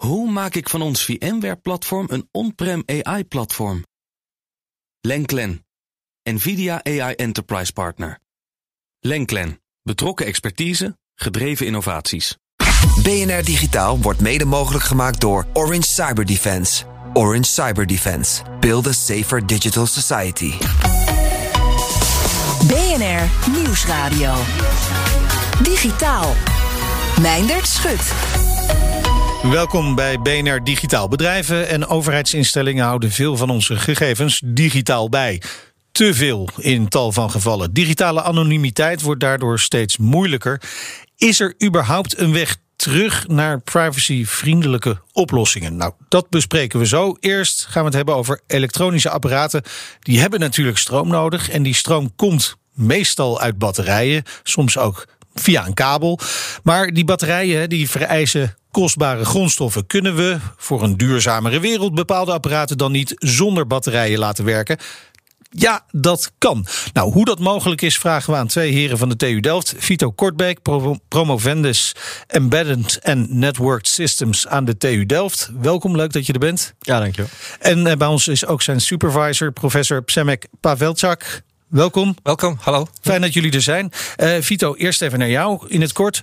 Hoe maak ik van ons VMware-platform een on-prem AI-platform? Lenklen, NVIDIA AI Enterprise Partner. Lenklen, betrokken expertise, gedreven innovaties. BNR Digitaal wordt mede mogelijk gemaakt door Orange Cyber Defense. Orange Cyber Defense. Build a safer digital society. BNR Nieuwsradio. Digitaal. Meindert Schut. Welkom bij BNR Digitaal. Bedrijven en overheidsinstellingen houden veel van onze gegevens digitaal bij. Te veel in tal van gevallen. Digitale anonimiteit wordt daardoor steeds moeilijker. Is er überhaupt een weg terug naar privacyvriendelijke oplossingen? Nou, dat bespreken we zo. Eerst gaan we het hebben over elektronische apparaten. Die hebben natuurlijk stroom nodig en die stroom komt meestal uit batterijen, soms ook via een kabel. Maar die batterijen die vereisen kostbare grondstoffen. Kunnen we voor een duurzamere wereld bepaalde apparaten dan niet zonder batterijen laten werken? Ja, dat kan. Nou, hoe dat mogelijk is, vragen we aan twee heren van de TU Delft. Vito Kortbeek, promovendus Embedded and Networked Systems aan de TU Delft. Welkom, leuk dat je er bent. Ja, dankjewel. En eh, bij ons is ook zijn supervisor, professor Psemek Pavelchak. Welkom. Welkom, hallo. Fijn dat jullie er zijn. Uh, Vito, eerst even naar jou in het kort.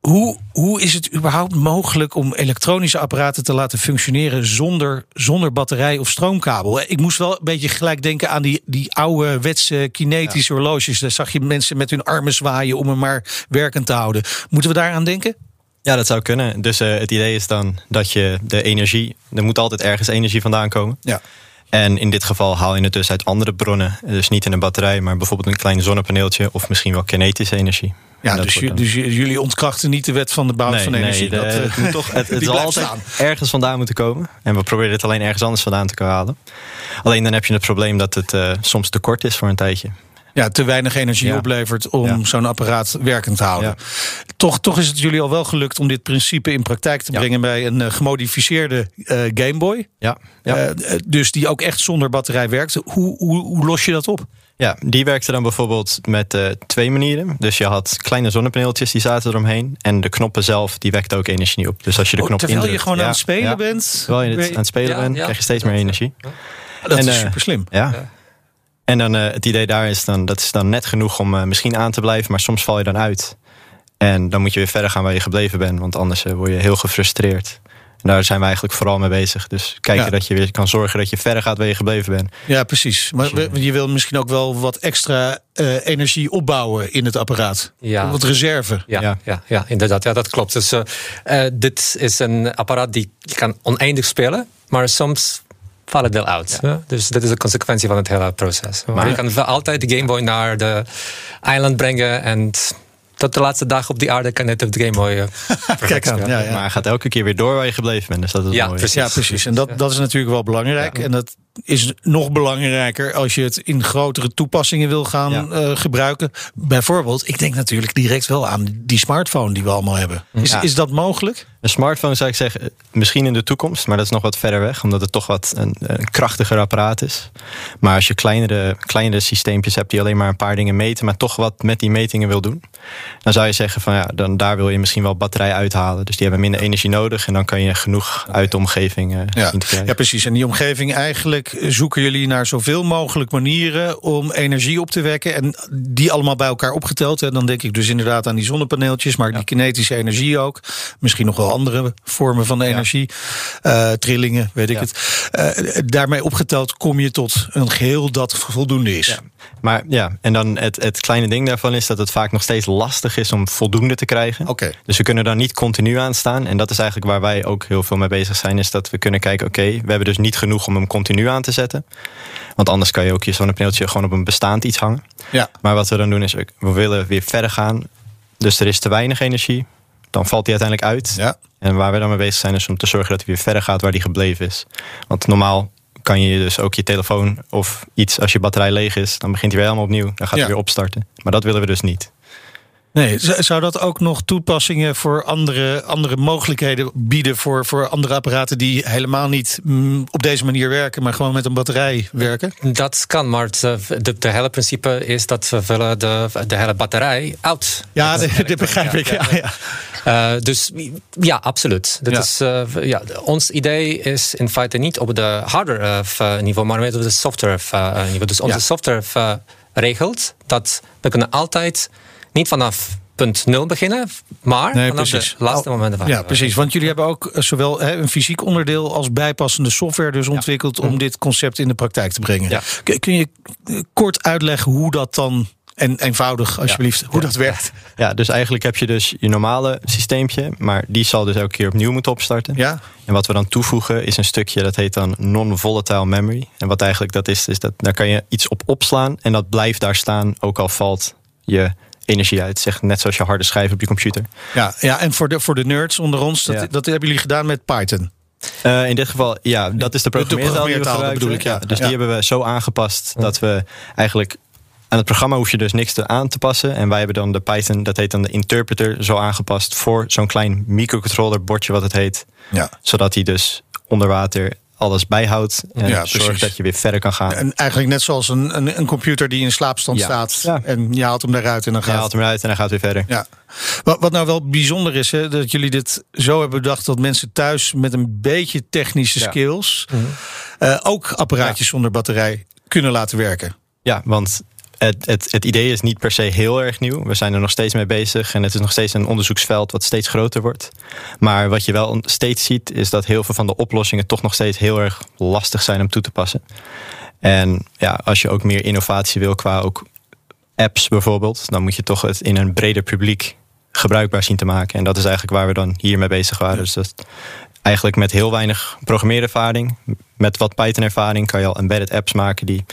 Hoe, hoe is het überhaupt mogelijk om elektronische apparaten te laten functioneren zonder, zonder batterij of stroomkabel? Ik moest wel een beetje gelijk denken aan die, die oude wetse kinetische horloges. Daar zag je mensen met hun armen zwaaien om hem maar werkend te houden. Moeten we daaraan denken? Ja, dat zou kunnen. Dus uh, het idee is dan dat je de energie. Er moet altijd ergens energie vandaan komen. Ja. En in dit geval haal je het dus uit andere bronnen. Dus niet in een batterij, maar bijvoorbeeld een klein zonnepaneeltje of misschien wel kinetische energie. Ja, dus, dus, jullie ontkrachten niet de wet van de bouw van energie. Nee, dat, het, moet toch, het, het zal altijd staan. ergens vandaan moeten komen. En we proberen het alleen ergens anders vandaan te halen. Alleen dan heb je het probleem dat het uh, soms te kort is voor een tijdje. Ja, te weinig energie ja. oplevert om ja. zo'n apparaat werkend te houden. Ja. Toch, toch is het jullie al wel gelukt om dit principe in praktijk te brengen bij een uh, gemodificeerde uh, Game Boy. Ja. Uh, dus die ook echt zonder batterij werkt. Hoe, hoe, hoe los je dat op? Ja, die werkte dan bijvoorbeeld met uh, twee manieren. Dus je had kleine zonnepaneeltjes die zaten eromheen. En de knoppen zelf, die wekten ook energie niet op. Dus als je de oh, knop terwijl indrukt, je gewoon ja, aan het spelen ja, bent? Terwijl je het aan het spelen bent, krijg je steeds meer energie. Dat en, is super slim. Ja. En dan uh, het idee daar is dan, dat is dan net genoeg om uh, misschien aan te blijven. Maar soms val je dan uit. En dan moet je weer verder gaan waar je gebleven bent. Want anders word je heel gefrustreerd. En daar zijn we eigenlijk vooral mee bezig. Dus kijken ja. dat je weer kan zorgen dat je verder gaat waar je gebleven bent. Ja, precies. Maar je, je wil misschien ook wel wat extra uh, energie opbouwen in het apparaat. Ja. Wat reserve. Ja, ja. ja, ja inderdaad. Ja, dat klopt. Dus uh, uh, dit is een apparaat die je kan oneindig spelen. Maar soms vallen deel uit. Ja. Dus dat is de consequentie van het hele proces. Maar, maar je kan altijd de Game Boy naar de eiland brengen en tot de laatste dag op die aarde kan net op de Game Boy. Kijk aan, ja, ja. Maar hij gaat elke keer weer door waar je gebleven bent. Dus dat is ja, mooi. Precies. Ja, precies. En dat, dat is natuurlijk wel belangrijk. En dat is nog belangrijker als je het in grotere toepassingen wil gaan ja. uh, gebruiken. Bijvoorbeeld, ik denk natuurlijk direct wel aan die smartphone die we allemaal hebben. Is, ja. is dat mogelijk? Een smartphone zou ik zeggen, misschien in de toekomst, maar dat is nog wat verder weg, omdat het toch wat een, een krachtiger apparaat is. Maar als je kleinere, kleinere systeempjes hebt die alleen maar een paar dingen meten, maar toch wat met die metingen wil doen, dan zou je zeggen van ja, dan daar wil je misschien wel batterij uithalen. Dus die hebben minder energie nodig en dan kan je genoeg uit de omgeving uh, ja. zien te krijgen. Ja, precies. En die omgeving eigenlijk zoeken jullie naar zoveel mogelijk manieren om energie op te wekken. En die allemaal bij elkaar opgeteld. En dan denk ik dus inderdaad aan die zonnepaneeltjes, maar ja. die kinetische energie ook. Misschien nog wel andere vormen van energie. Ja. Uh, trillingen, weet ik het. Uh, daarmee opgeteld kom je tot een geheel dat voldoende is. Maar ja, en dan het, het kleine ding daarvan is dat het vaak nog steeds lastig is om voldoende te krijgen. Oké. Okay. Dus we kunnen daar niet continu aan staan. En dat is eigenlijk waar wij ook heel veel mee bezig zijn. Is dat we kunnen kijken, oké, okay, we hebben dus niet genoeg om hem continu aan te zetten. Want anders kan je ook je zonnepaneeltje gewoon op een bestaand iets hangen. Ja. Maar wat we dan doen is, we willen weer verder gaan. Dus er is te weinig energie. Dan valt hij uiteindelijk uit. Ja. En waar we dan mee bezig zijn is om te zorgen dat hij weer verder gaat waar hij gebleven is. Want normaal kan je dus ook je telefoon of iets, als je batterij leeg is, dan begint hij weer helemaal opnieuw. Dan gaat hij Ja. weer opstarten. Maar dat willen we dus niet. Nee, zou dat ook nog toepassingen voor andere, andere mogelijkheden bieden voor, voor andere apparaten die helemaal niet mm, op deze manier werken, maar gewoon met een batterij werken? Dat kan, maar het de, de hele principe is dat we willen de, de hele batterij uit. Ja, dat begrijp ik. Ja, ja. Uh, dus ja, absoluut. Dat Is, uh, ja, ons idee is in feite niet op de hardware uh, niveau, maar meer op de software niveau. Dus onze software regelt dat we kunnen altijd niet vanaf punt nul beginnen, maar nee, vanaf precies. de laatste momenten van. Ja, precies. Want jullie hebben ook zowel hè, een fysiek onderdeel als bijpassende software dus ontwikkeld om dit concept in de praktijk te brengen. Kun je kort uitleggen hoe dat dan en eenvoudig, alsjeblieft, hoe dat werkt. Ja, dus eigenlijk heb je dus je normale systeempje, maar die zal dus elke keer opnieuw moeten opstarten. Ja. En wat we dan toevoegen is een stukje dat heet dan non-volatile memory. En wat eigenlijk dat is, is dat daar kan je iets op opslaan en dat blijft daar staan, ook al valt je energie uit. Zeg, net zoals je harde schijf op je computer. Ja, ja en voor de, voor de nerds onder ons, dat, dat hebben jullie gedaan met Python. Uh, in dit geval, ja, dat is de programmeertaal bedoel ik. Ja. Dus die hebben we zo aangepast dat we eigenlijk aan het programma hoef je dus niks te aan te passen. En wij hebben dan de Python, dat heet dan de interpreter, zo aangepast voor zo'n klein microcontroller bordje wat het heet. Ja. Zodat hij dus onder water alles bijhoudt. En ja, zorgt dat je weer verder kan gaan. En eigenlijk net zoals een, een, een computer die in slaapstand staat. Ja. En je haalt hem eruit en dan gaat... Je haalt hem eruit en dan gaat weer verder. Ja. Wat, wat nou wel bijzonder is, hè, dat jullie dit zo hebben bedacht... dat mensen thuis met een beetje technische skills... Mhm. Uh, ook apparaatjes zonder batterij kunnen laten werken. Ja, want het, het, het, idee is niet per se heel erg nieuw. We zijn er nog steeds mee bezig en het is nog steeds een onderzoeksveld wat steeds groter wordt. Maar wat je wel steeds ziet, is dat heel veel van de oplossingen toch nog steeds heel erg lastig zijn om toe te passen. En ja, als je ook meer innovatie wil qua ook apps bijvoorbeeld, dan moet je toch het in een breder publiek gebruikbaar zien te maken. En dat is eigenlijk waar we dan hiermee bezig waren. Dus dat eigenlijk met heel weinig programmeerervaring, met wat Python-ervaring, kan je al embedded apps maken die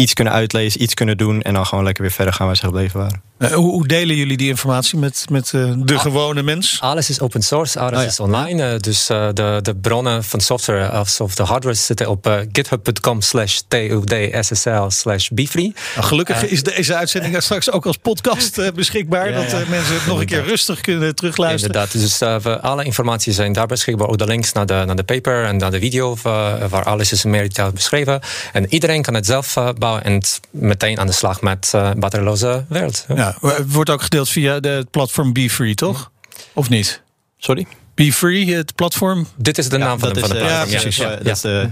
iets kunnen uitlezen, iets kunnen doen en dan gewoon lekker weer verder gaan waar ze gebleven waren. Uh, hoe, delen jullie die informatie met, met uh, de gewone mens? Alles is open source, alles oh, is online. Uh, dus de, de bronnen van software of, de hardware zitten op github.com slash tudssl slash befree. Nou, gelukkig is deze uitzending straks ook als podcast beschikbaar. dat mensen het nog een keer rustig kunnen terugluisteren. Inderdaad, dus alle informatie zijn daar beschikbaar. Ook de links naar de, naar de paper en naar de video waar alles is meer detail beschreven. En iedereen kan het zelf bouwen en meteen aan de slag met batteriloze wereld. Ja het wordt ook gedeeld via het platform Be Free, toch? Of niet? Sorry? Be Free, het platform? Dit is de naam van, de, van de platform. Ja, precies. Ja, dat is de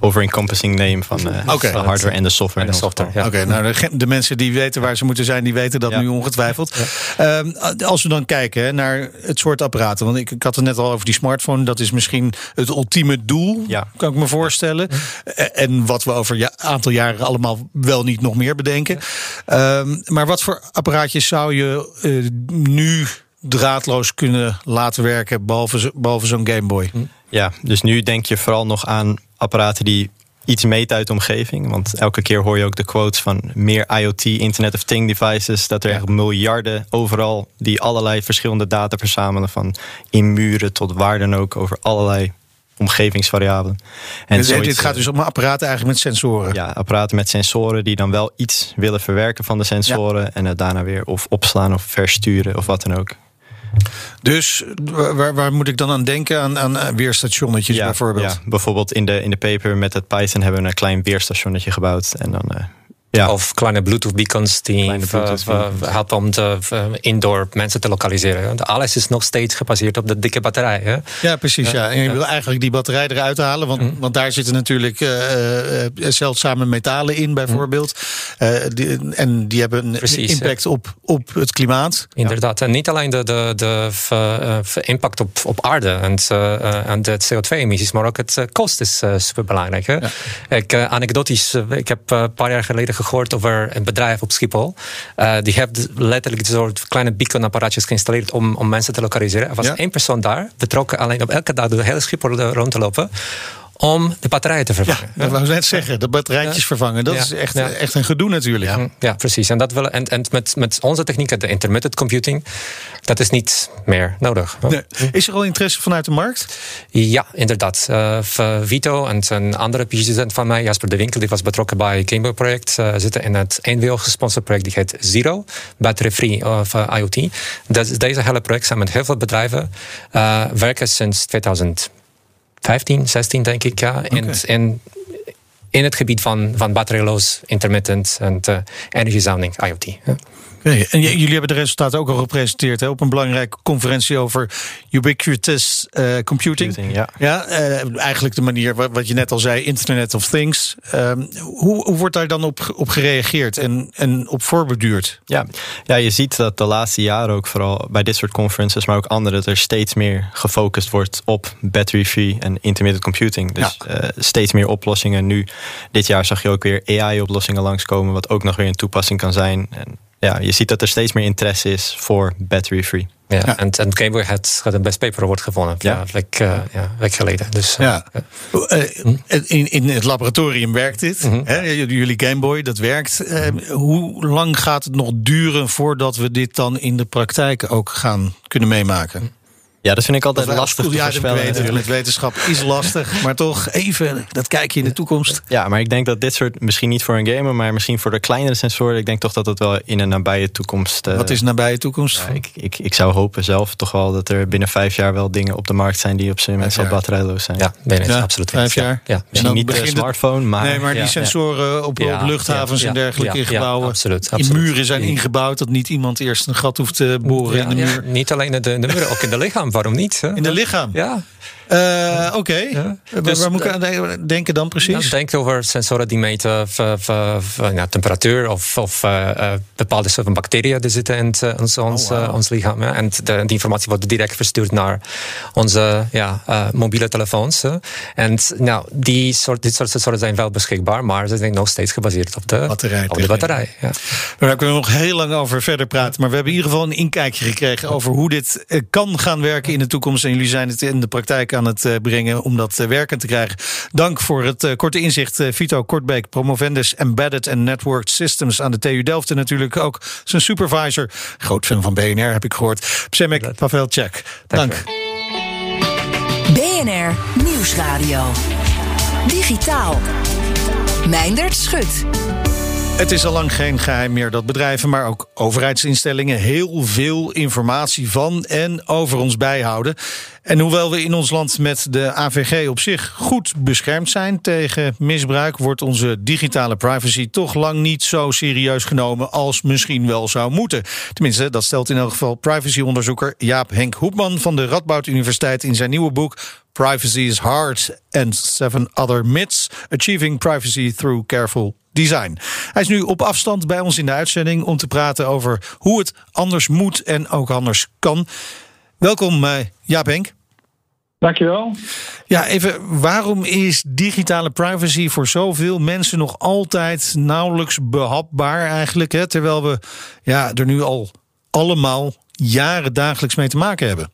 over-encompassing name van uh, de hardware en de software. En de software ja. Oké, nou de, de, mensen die weten waar ze moeten zijn, die weten dat nu ongetwijfeld. Um, als we dan kijken naar het soort apparaten, want ik, ik, had het net al over die smartphone, dat is misschien het ultieme doel, kan ik me voorstellen. En wat we over een aantal jaren allemaal wel niet nog meer bedenken. Um, maar wat voor apparaatjes zou je uh, nu draadloos kunnen laten werken, behalve, behalve zo'n Game Boy? Ja, dus nu denk je vooral nog aan apparaten die iets meten uit de omgeving. Want elke keer hoor je ook de quotes van meer IoT, Internet of Thing devices. Dat er echt miljarden overal die allerlei verschillende data verzamelen. Van in muren tot waar dan ook over allerlei omgevingsvariabelen. En dus dit gaat dus om apparaten eigenlijk met sensoren? Ja, apparaten met sensoren die dan wel iets willen verwerken van de sensoren. En het daarna weer of opslaan of versturen of wat dan ook. Dus waar, waar, moet ik dan aan denken? Aan, aan weerstationnetjes bijvoorbeeld? Ja, bijvoorbeeld in de, in de paper met het Python hebben we een klein weerstationnetje gebouwd. En dan uh, ja. Of kleine Bluetooth beacons die helpen om de indoor mensen te lokaliseren. Alles is nog steeds gebaseerd op de dikke batterij. Hè? Ja, precies. Ja. En je wil eigenlijk die batterij eruit halen. Want, mhm. want daar zitten natuurlijk uh, zeldzame metalen in, bijvoorbeeld. Die, en die hebben een impact op, op het klimaat. Inderdaad. En niet alleen de, de, de impact op, op aarde en, en de CO2-emissies, maar ook het kost is superbelangrijk. Hè? Ik, anekdotisch, ik heb een paar jaar geleden gehoord over een bedrijf op Schiphol. Die heeft letterlijk een soort kleine beacon-apparaatjes geïnstalleerd om, om mensen te lokaliseren. Er was één persoon daar, betrokken alleen op elke dag door de hele Schiphol rond te lopen om de batterijen te vervangen. Ja, dat wou ik net zeggen. De batterijtjes vervangen. Dat is echt, echt een gedoe natuurlijk. Ja, ja precies. En, dat willen, en, en met, met onze techniek, de intermittent computing, dat is niet meer nodig. Nee. Is er al interesse vanuit de markt? Ja, inderdaad. Uh, Vito en een andere PhD-student van mij, Jasper de Winkel, die was betrokken bij het Gameboy-project, uh, zitten in het eenweel gesponsord project die heet Zero, Battery Free of uh, IoT. Dat, deze hele project zijn met heel veel bedrijven, werken sinds 2000. 15, 16 denk ik, ja. In, in, in het gebied van, van batterijloos, intermittent en uh, energiezuining, IoT. Ja. Okay. En jullie hebben de resultaten ook al gepresenteerd hè, op een belangrijke conferentie over ubiquitous uh, computing. ja, ja uh, eigenlijk de manier wat je net al zei, Internet of Things. Uh, hoe, hoe, wordt daar dan op, op gereageerd en, en op voorbeduurd? Ja. ja, je ziet dat de laatste jaren ook vooral bij dit soort conferences, maar ook andere, dat er steeds meer gefocust wordt op battery-free en intermittent computing. Dus ja. Eh, steeds meer oplossingen. Nu, dit jaar zag je ook weer AI-oplossingen langskomen, wat ook nog weer een toepassing kan zijn. En ja, je ziet dat er steeds meer interesse is voor battery-free. Ja, En, en Game Boy had, had een best paper award gewonnen. Ja. Ja, week, uh, ja, week geleden. Dus, uh, ja. Uh, in, in het laboratorium werkt dit. -hmm. Hè? Jullie Game Boy, dat werkt. hoe lang gaat het nog duren voordat we dit dan in de praktijk ook gaan kunnen meemaken? Ja, dat vind ik altijd lastig te voorspellen. Natuurlijk, wetenschap is lastig, maar toch even dat kijkje in de toekomst. Ja, maar ik denk dat dit soort, misschien niet voor een gamer, maar misschien voor de kleinere sensoren, ik denk toch dat het wel in een nabije toekomst. Uh, Wat is nabije toekomst? Ja, ik, ik, ik zou hopen zelf toch wel dat er binnen vijf jaar wel dingen op de markt zijn die op zijn moment wel batterijloos zijn. Ja, nee, ja, absoluut. Vijf jaar? Ja, misschien niet de smartphone, maar. Nee, maar die sensoren op, op luchthavens en dergelijke in gebouwen. absoluut, absoluut. In muren zijn ingebouwd dat niet iemand eerst een gat hoeft te boren in de muur. Niet alleen de, de muren, ook in de lichaam. Waarom niet? In de lichaam. Ja. Uh, Oké. Okay. Ja. Dus, waar moet ik aan denken dan precies? Dan denk over sensoren die meten ja, temperatuur of, of uh, bepaalde soorten bacteriën die zitten in ons, ons, oh, wow. ons lichaam. Ja. En de, die informatie wordt direct verstuurd naar onze ja, uh, mobiele telefoons. En nou, die soort, dit soort sensoren zijn wel beschikbaar, maar ze zijn nog steeds gebaseerd op de batterij. Op de batterij ja. Daar kunnen we nog heel lang over verder praten. Maar we hebben in ieder geval een inkijkje gekregen over hoe dit kan gaan werken in de toekomst. En jullie zijn het in de praktijk aan het brengen om dat werkend te krijgen. Dank voor het korte inzicht, Vito Kortbeek, promovendus Embedded and Networked Systems aan de TU Delft. En natuurlijk ook zijn supervisor, groot fan van BNR heb ik gehoord, Psemek Pavelcek. Dank. BNR Nieuwsradio. Digitaal. Meindert Schut. Het is al lang geen geheim meer dat bedrijven, maar ook overheidsinstellingen heel veel informatie van en over ons bijhouden. En hoewel we in ons land met de AVG op zich goed beschermd zijn tegen misbruik, wordt onze digitale privacy toch lang niet zo serieus genomen als misschien wel zou moeten. Tenminste, dat stelt in elk geval privacyonderzoeker Jaap Henk Hoepman van de Radboud Universiteit in zijn nieuwe boek Privacy is Hard and Seven Other Myths: Achieving Privacy Through Careful Design. Hij is nu op afstand bij ons in de uitzending om te praten over hoe het anders moet en ook anders kan. Welkom, uh, Jaap Henk. Dankjewel. Ja, even, waarom is digitale privacy voor zoveel mensen nog altijd nauwelijks behapbaar eigenlijk? Hè? Terwijl we ja, er nu al allemaal jaren dagelijks mee te maken hebben.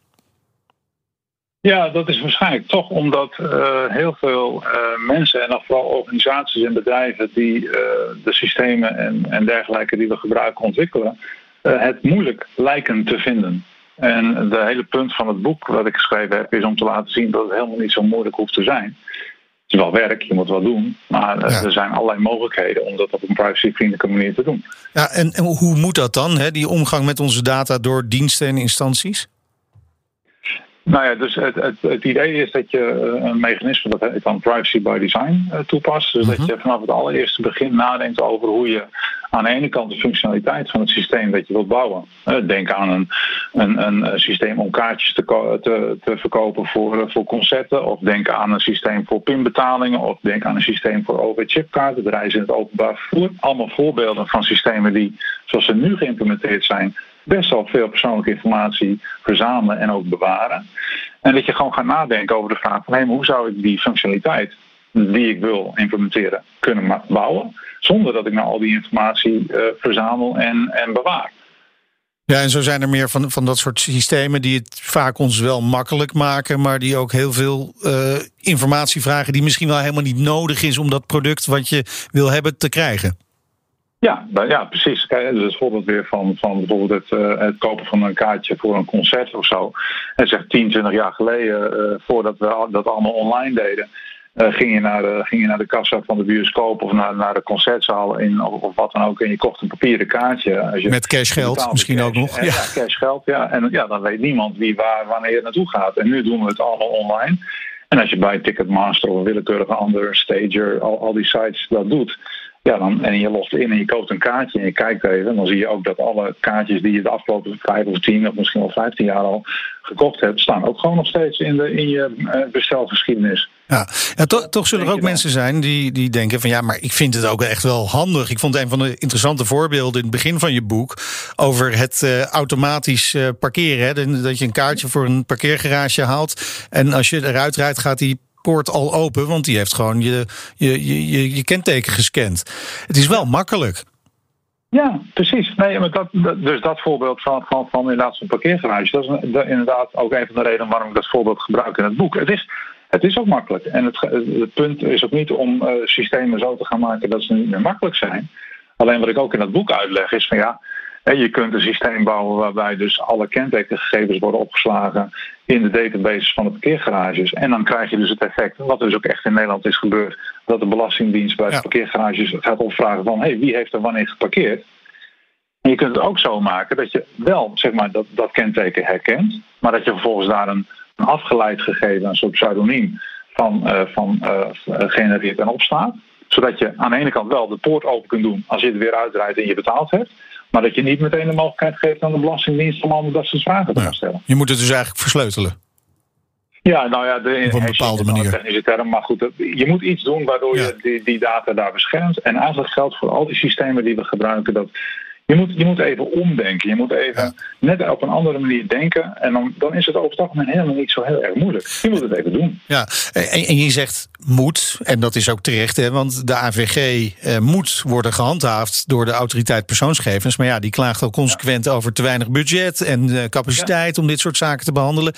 Ja, dat is waarschijnlijk toch omdat uh, heel veel uh, mensen en dan vooral organisaties en bedrijven die uh, de systemen en, en dergelijke die we gebruiken ontwikkelen, het moeilijk lijken te vinden. En de hele punt van het boek wat ik geschreven heb is om te laten zien dat het helemaal niet zo moeilijk hoeft te zijn. Het is wel werk, je moet wel doen, maar ja. er zijn allerlei mogelijkheden om dat op een privacyvriendelijke manier te doen. Ja, en, en hoe moet dat dan, hè, die omgang met onze data door diensten en instanties? Nou ja, dus het, het, het, idee is dat je een mechanisme dat heet dan privacy by design toepast. Dus dat je vanaf het allereerste begin nadenkt over hoe je aan de ene kant de functionaliteit van het systeem dat je wilt bouwen. Denk aan een, een, een systeem om kaartjes te, te, te, verkopen voor, voor concerten. Of denk aan een systeem voor pinbetalingen. Of denk aan een systeem voor OV-chipkaarten, de reizen in het openbaar vervoer. Allemaal voorbeelden van systemen die, zoals ze nu geïmplementeerd zijn, best wel veel persoonlijke informatie verzamelen en ook bewaren. En dat je gewoon gaat nadenken over de vraag van hoe zou ik die functionaliteit die ik wil implementeren kunnen bouwen, zonder dat ik nou al die informatie uh, verzamel en, en bewaar. Ja, en zo zijn er meer van, van dat soort systemen die het vaak ons wel makkelijk maken, maar die ook heel veel uh, informatie vragen die misschien wel helemaal niet nodig is om dat product wat je wil hebben te krijgen. Ja, nou ja, precies. Kijk, dus het voorbeeld weer van, van bijvoorbeeld het, uh, het, kopen van een kaartje voor een concert of zo. En zeg 10, 20 jaar geleden, uh, voordat we dat allemaal online deden, uh, ging, je naar de, ging je naar de kassa van de bioscoop of naar, naar de concertzaal in, of, of wat dan ook. En je kocht een papieren kaartje. Als je Met cashgeld misschien cash, ook nog. En, ja. ja, cashgeld. Ja. En ja, dan weet niemand wie waar wanneer naartoe gaat. En nu doen we het allemaal online. En als je bij Ticketmaster of een willekeurige andere stager, al, al die sites dat doet, ja, dan, en je lost in en je koopt een kaartje en je kijkt even. Dan zie je ook dat alle kaartjes die je de afgelopen vijf of tien of misschien wel vijftien jaar al gekocht hebt, staan ook gewoon nog steeds in, de, in je uh, bestelgeschiedenis. Ja, ja to, toch zullen er ook mensen zijn die, die denken van ja, maar ik vind het ook echt wel handig. Ik vond een van de interessante voorbeelden in het begin van je boek over het uh, automatisch uh, parkeren. Hè? Dat je een kaartje voor een parkeergarage haalt en als je eruit rijdt gaat die poort al open, want die heeft gewoon je, je, je, je kenteken gescand. Het is wel makkelijk. Ja, precies. Nee, maar dat, dus dat voorbeeld van, van, van inderdaad zo'n parkeergarage, dat is inderdaad ook een van de redenen waarom ik dat voorbeeld gebruik in het boek. Het is, het is ook makkelijk. En het, het punt is ook niet om uh, systemen zo te gaan maken dat ze niet meer makkelijk zijn. Alleen wat ik ook in het boek uitleg is van ja, je kunt een systeem bouwen waarbij dus alle kentekengegevens worden opgeslagen in de databases van de parkeergarages. En dan krijg je dus het effect, wat dus ook echt in Nederland is gebeurd, dat de Belastingdienst bij de parkeergarages gaat opvragen van hey, wie heeft er wanneer geparkeerd. En je kunt het ook zo maken dat je wel zeg maar, dat, dat kenteken herkent, maar dat je vervolgens daar een, een afgeleid gegeven, een soort pseudoniem van, uh, van uh, genereert en opstaat. Zodat je aan de ene kant wel de poort open kunt doen als je het weer uitrijdt en je betaald hebt. Maar dat je niet meteen de mogelijkheid geeft aan de Belastingdienst om allemaal dat soort vragen te gaan stellen. Je moet het dus eigenlijk versleutelen. Ja, nou ja, de, op een bepaalde manier. technische term, maar goed, je moet iets doen waardoor ja. je die, die data daar beschermt. En eigenlijk geldt voor al die systemen die we gebruiken dat je moet, je moet even omdenken. Je moet even ja. net op een andere manier denken. En dan, dan is het over het algemeen helemaal niet zo heel erg moeilijk. Je moet het even doen. Ja, en, en je zegt moet, en dat is ook terecht, hè, want de AVG eh, moet worden gehandhaafd door de autoriteit persoonsgegevens. Maar ja, die klaagt al consequent ja. over te weinig budget en uh, capaciteit ja. om dit soort zaken te behandelen.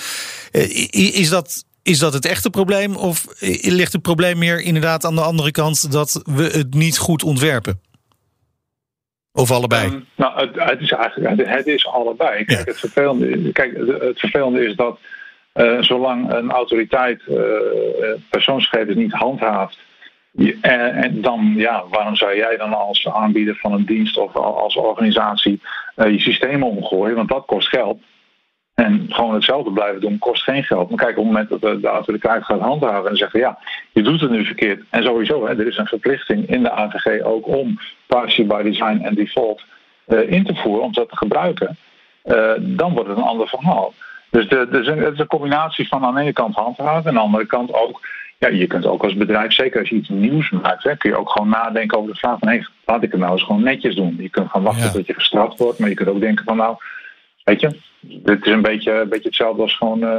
Uh, is dat. Is dat het echte probleem? Of ligt het probleem meer inderdaad aan de andere kant dat we het niet goed ontwerpen? Of allebei? Um, nou, het, het, is eigenlijk het is allebei. Kijk, ja. het, vervelende, kijk het vervelende is dat uh, zolang een autoriteit uh, persoonsgegevens niet handhaaft, en, en, dan, ja, waarom zou jij dan als aanbieder van een dienst of als organisatie uh, je systeem omgooien? Want dat kost geld. En gewoon hetzelfde blijven doen kost geen geld. Maar kijk, op het moment dat de, de autoriteit gaat handhaven en zeggen: ja, je doet het nu verkeerd. En sowieso, hè, er is een verplichting in de AVG ook om privacy by design en default uh, in te voeren, om dat te gebruiken. Uh, dan wordt het een ander verhaal. Dus de, de, het is een combinatie van aan de ene kant handhaven en aan de andere kant ook. Ja, je kunt ook als bedrijf, zeker als je iets nieuws maakt, hè, kun je ook gewoon nadenken over de vraag van hey, laat ik het nou eens gewoon netjes doen. Je kunt gaan wachten ja. tot je gestraft wordt, maar je kunt ook denken van nou, weet je, dit is een beetje, een beetje hetzelfde als gewoon uh,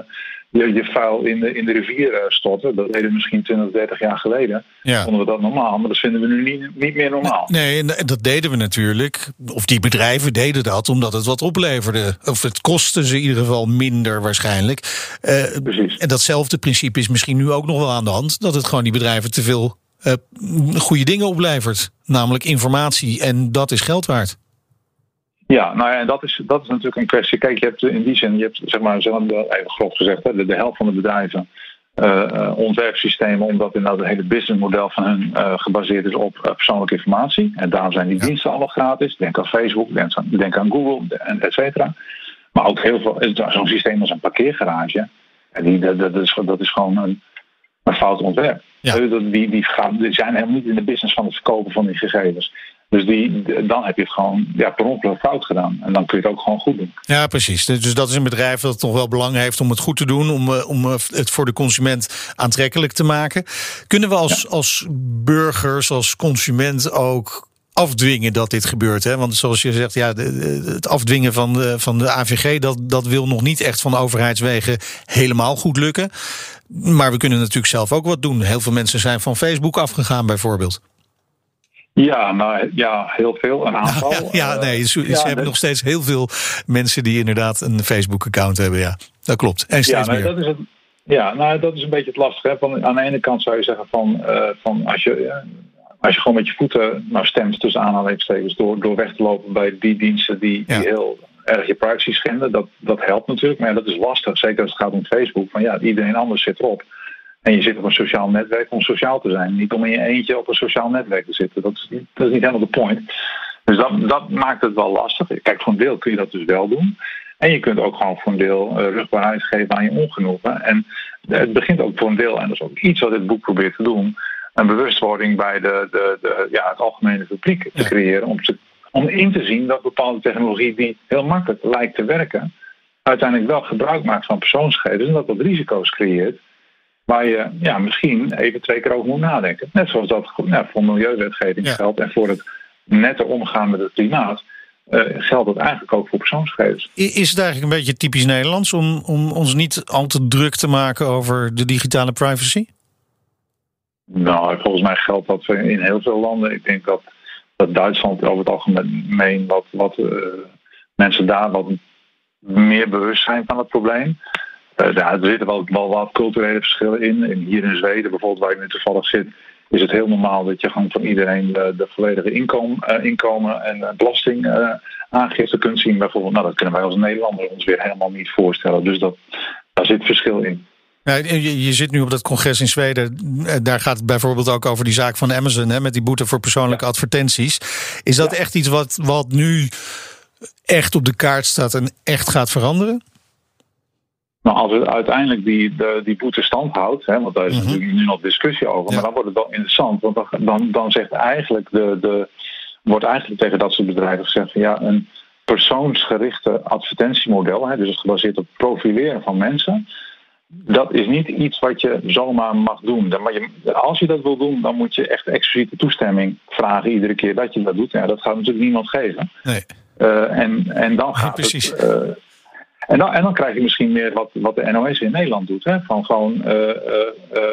je, je vuil in de, in de rivier uh, storten. Dat deden we misschien 20, 30 jaar geleden. Ja. Vonden we dat normaal, maar dat vinden we nu niet, niet meer normaal. Nee, dat deden we natuurlijk. Of die bedrijven deden dat omdat het wat opleverde. Of het kostte ze in ieder geval minder waarschijnlijk. Uh, Precies. En datzelfde principe is misschien nu ook nog wel aan de hand. Dat het gewoon die bedrijven te veel goede dingen oplevert. Namelijk informatie. En dat is geld waard. Ja, nou ja, en dat is, dat is natuurlijk een kwestie. Kijk, je hebt in die zin, je hebt zeg maar, even grof gezegd, de, de helft van de bedrijven uh, ontwerpsystemen, omdat inderdaad het hele businessmodel van hun uh, gebaseerd is op uh, persoonlijke informatie. En daarom zijn die diensten alle gratis. Denk aan Facebook, denk aan, denk aan Google, en et cetera. Maar ook heel veel, zo'n systeem als een parkeergarage, en die, dat, dat, is, dat is gewoon een, een fout ontwerp. Ja. Die, die, gaan, die zijn helemaal niet in de business van het verkopen van die gegevens. Dus die, dan heb je het gewoon ja, per ongeluk fout gedaan. En dan kun je het ook gewoon goed doen. Ja, precies. Dus dat is een bedrijf dat nog wel belang heeft om het goed te doen. Om, om het voor de consument aantrekkelijk te maken. Kunnen we als, ja. als burgers, als consument ook afdwingen dat dit gebeurt. Hè? Want zoals je zegt, ja, het afdwingen van de, van de AVG, dat, dat wil nog niet echt van overheidswegen helemaal goed lukken. Maar we kunnen natuurlijk zelf ook wat doen. Heel veel mensen zijn van Facebook afgegaan, bijvoorbeeld. Ja, nou ja, heel veel. Een aantal. Ja, ja nee, ze, hebben nog steeds heel veel mensen die inderdaad een Facebook-account hebben. Ja, dat klopt. En steeds ja, meer. Dat is het, ja, nou, dat is een beetje het lastige. Hè. Van, aan de ene kant zou je zeggen van, uh, van als je als je gewoon met je voeten nou, stemt tussen aanhalingstekens door, door weg te lopen bij die diensten die, die heel erg je privacy schenden, dat, dat helpt natuurlijk. Maar dat is lastig, zeker als het gaat om Facebook. Van ja, iedereen anders zit erop. En je zit op een sociaal netwerk om sociaal te zijn. Niet om in je eentje op een sociaal netwerk te zitten. Dat is niet, dat is niet helemaal de point. Dus dat, dat maakt het wel lastig. Kijk, voor een deel kun je dat dus wel doen. En je kunt ook gewoon voor een deel uh, rugbaarheid geven aan je ongenoegen. En het begint ook voor een deel, en dat is ook iets wat dit boek probeert te doen een bewustwording bij de, de, de, ja, het algemene publiek te creëren. Om, te, om in te zien dat bepaalde technologie die heel makkelijk lijkt te werken, uiteindelijk wel gebruik maakt van persoonsgegevens en dat dat risico's creëert. Waar je ja, misschien even twee keer over moet nadenken. Net zoals dat ja, voor milieuwetgeving geldt en voor het nette omgaan met het klimaat. Uh, geldt dat eigenlijk ook voor persoonsgegevens. Is het eigenlijk een beetje typisch Nederlands om, om ons niet al te druk te maken over de digitale privacy? Nou, volgens mij geldt dat in heel veel landen. Ik denk dat, dat Duitsland over het algemeen wat, wat uh, mensen daar wat meer bewust zijn van het probleem. Uh, ja, er zitten wel, wel wat culturele verschillen in. in. Hier in Zweden, bijvoorbeeld waar ik nu toevallig zit, is het heel normaal dat je gewoon van iedereen de, de volledige inkomen, uh, inkomen en belastingaangifte kunt zien. Bijvoorbeeld, nou, dat kunnen wij als Nederlander ons weer helemaal niet voorstellen. Dus dat, daar zit verschil in. Ja, je, je, zit nu op dat congres in Zweden. Eh, daar gaat het bijvoorbeeld ook over die zaak van Amazon, hè, met die boete voor persoonlijke advertenties. Is dat echt iets wat, wat nu echt op de kaart staat en echt gaat veranderen? Nou, als het uiteindelijk die, de, die boete stand houdt, hè, want daar is mm -hmm. natuurlijk nu nog discussie over, ja. maar dan wordt het wel interessant. Want dan, dan, dan zegt eigenlijk de, de, wordt eigenlijk tegen dat soort bedrijven gezegd van ja, een persoonsgerichte advertentiemodel, hè, dus het gebaseerd op profileren van mensen dat is niet iets wat je zomaar mag doen. Maar je, als je dat wil doen, dan moet je echt expliciete toestemming vragen iedere keer dat je dat doet. Ja, dat gaat natuurlijk niemand geven. Nee. Uh, en, en dan gaat het. Uh, en dan, en dan krijg je misschien meer wat, wat de NOS in Nederland doet. Hè? Van gewoon uh,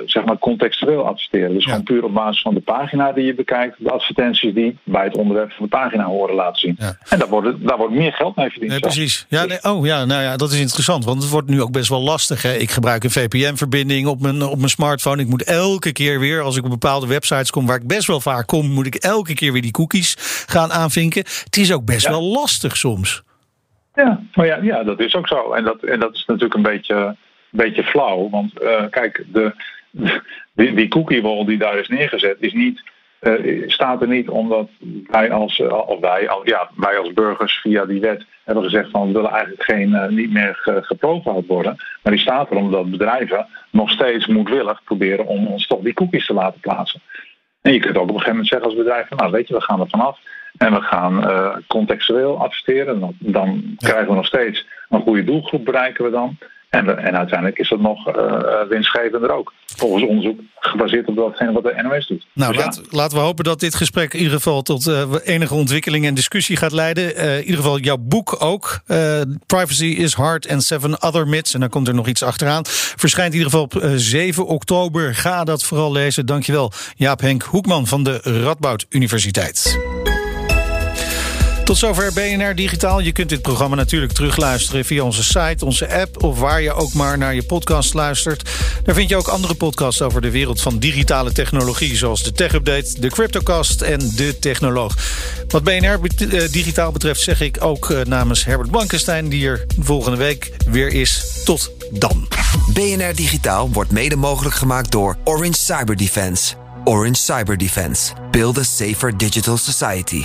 zeg maar contextueel adverteren. Dus ja. gewoon puur op basis van de pagina die je bekijkt. De advertenties die bij het onderwerp van de pagina horen laten zien. Ja. En daar wordt, daar wordt meer geld mee verdiend. Nee, precies. Ja, nee, oh ja, nou ja, dat is interessant. Want het wordt nu ook best wel lastig. Hè? Ik gebruik een VPN-verbinding op mijn, op mijn smartphone. Ik moet elke keer weer, als ik op bepaalde websites kom... waar ik best wel vaak kom, moet ik elke keer weer die cookies gaan aanvinken. Het is ook best wel lastig soms. Ja, maar ja, ja, dat is ook zo. En dat, en dat is natuurlijk een beetje, een beetje flauw. Want uh, kijk, de, die, die cookie wall die daar is neergezet, is niet, uh, staat er niet omdat wij als, uh, of wij, ja, wij als burgers via die wet hebben gezegd van we willen eigenlijk geen, niet meer ge, geprofiled worden. Maar die staat er omdat bedrijven nog steeds moedwillig proberen om ons toch die cookies te laten plaatsen. En je kunt ook op een gegeven moment zeggen als bedrijf nou weet je, we gaan er vanaf. En we gaan uh, contextueel adverteren. Dan, dan ja. krijgen we nog steeds een goede doelgroep, bereiken we dan. En, en uiteindelijk is dat nog uh, winstgevender ook. Volgens onderzoek gebaseerd op datgene wat de NOS doet. Nou, dus laat, ja. laten we hopen dat dit gesprek in ieder geval tot uh, enige ontwikkeling en discussie gaat leiden. Uh, in ieder geval jouw boek ook. Privacy is Hard and Seven Other Myths. En dan komt er nog iets achteraan. Verschijnt in ieder geval op 7 oktober. Ga dat vooral lezen. Dankjewel Jaap Henk Hoekman van de Radboud Universiteit. Tot zover BNR Digitaal. Je kunt dit programma natuurlijk terugluisteren via onze site, onze app of waar je ook maar naar je podcast luistert. Daar vind je ook andere podcasts over de wereld van digitale technologie, zoals de Tech Update, de Cryptocast en de Technoloog. Wat BNR Digitaal betreft zeg ik ook namens Herbert Blankenstein, die er volgende week weer is. Tot dan. BNR Digitaal wordt mede mogelijk gemaakt door Orange Cyber Defense. Orange Cyber Defense. Build a safer digital society.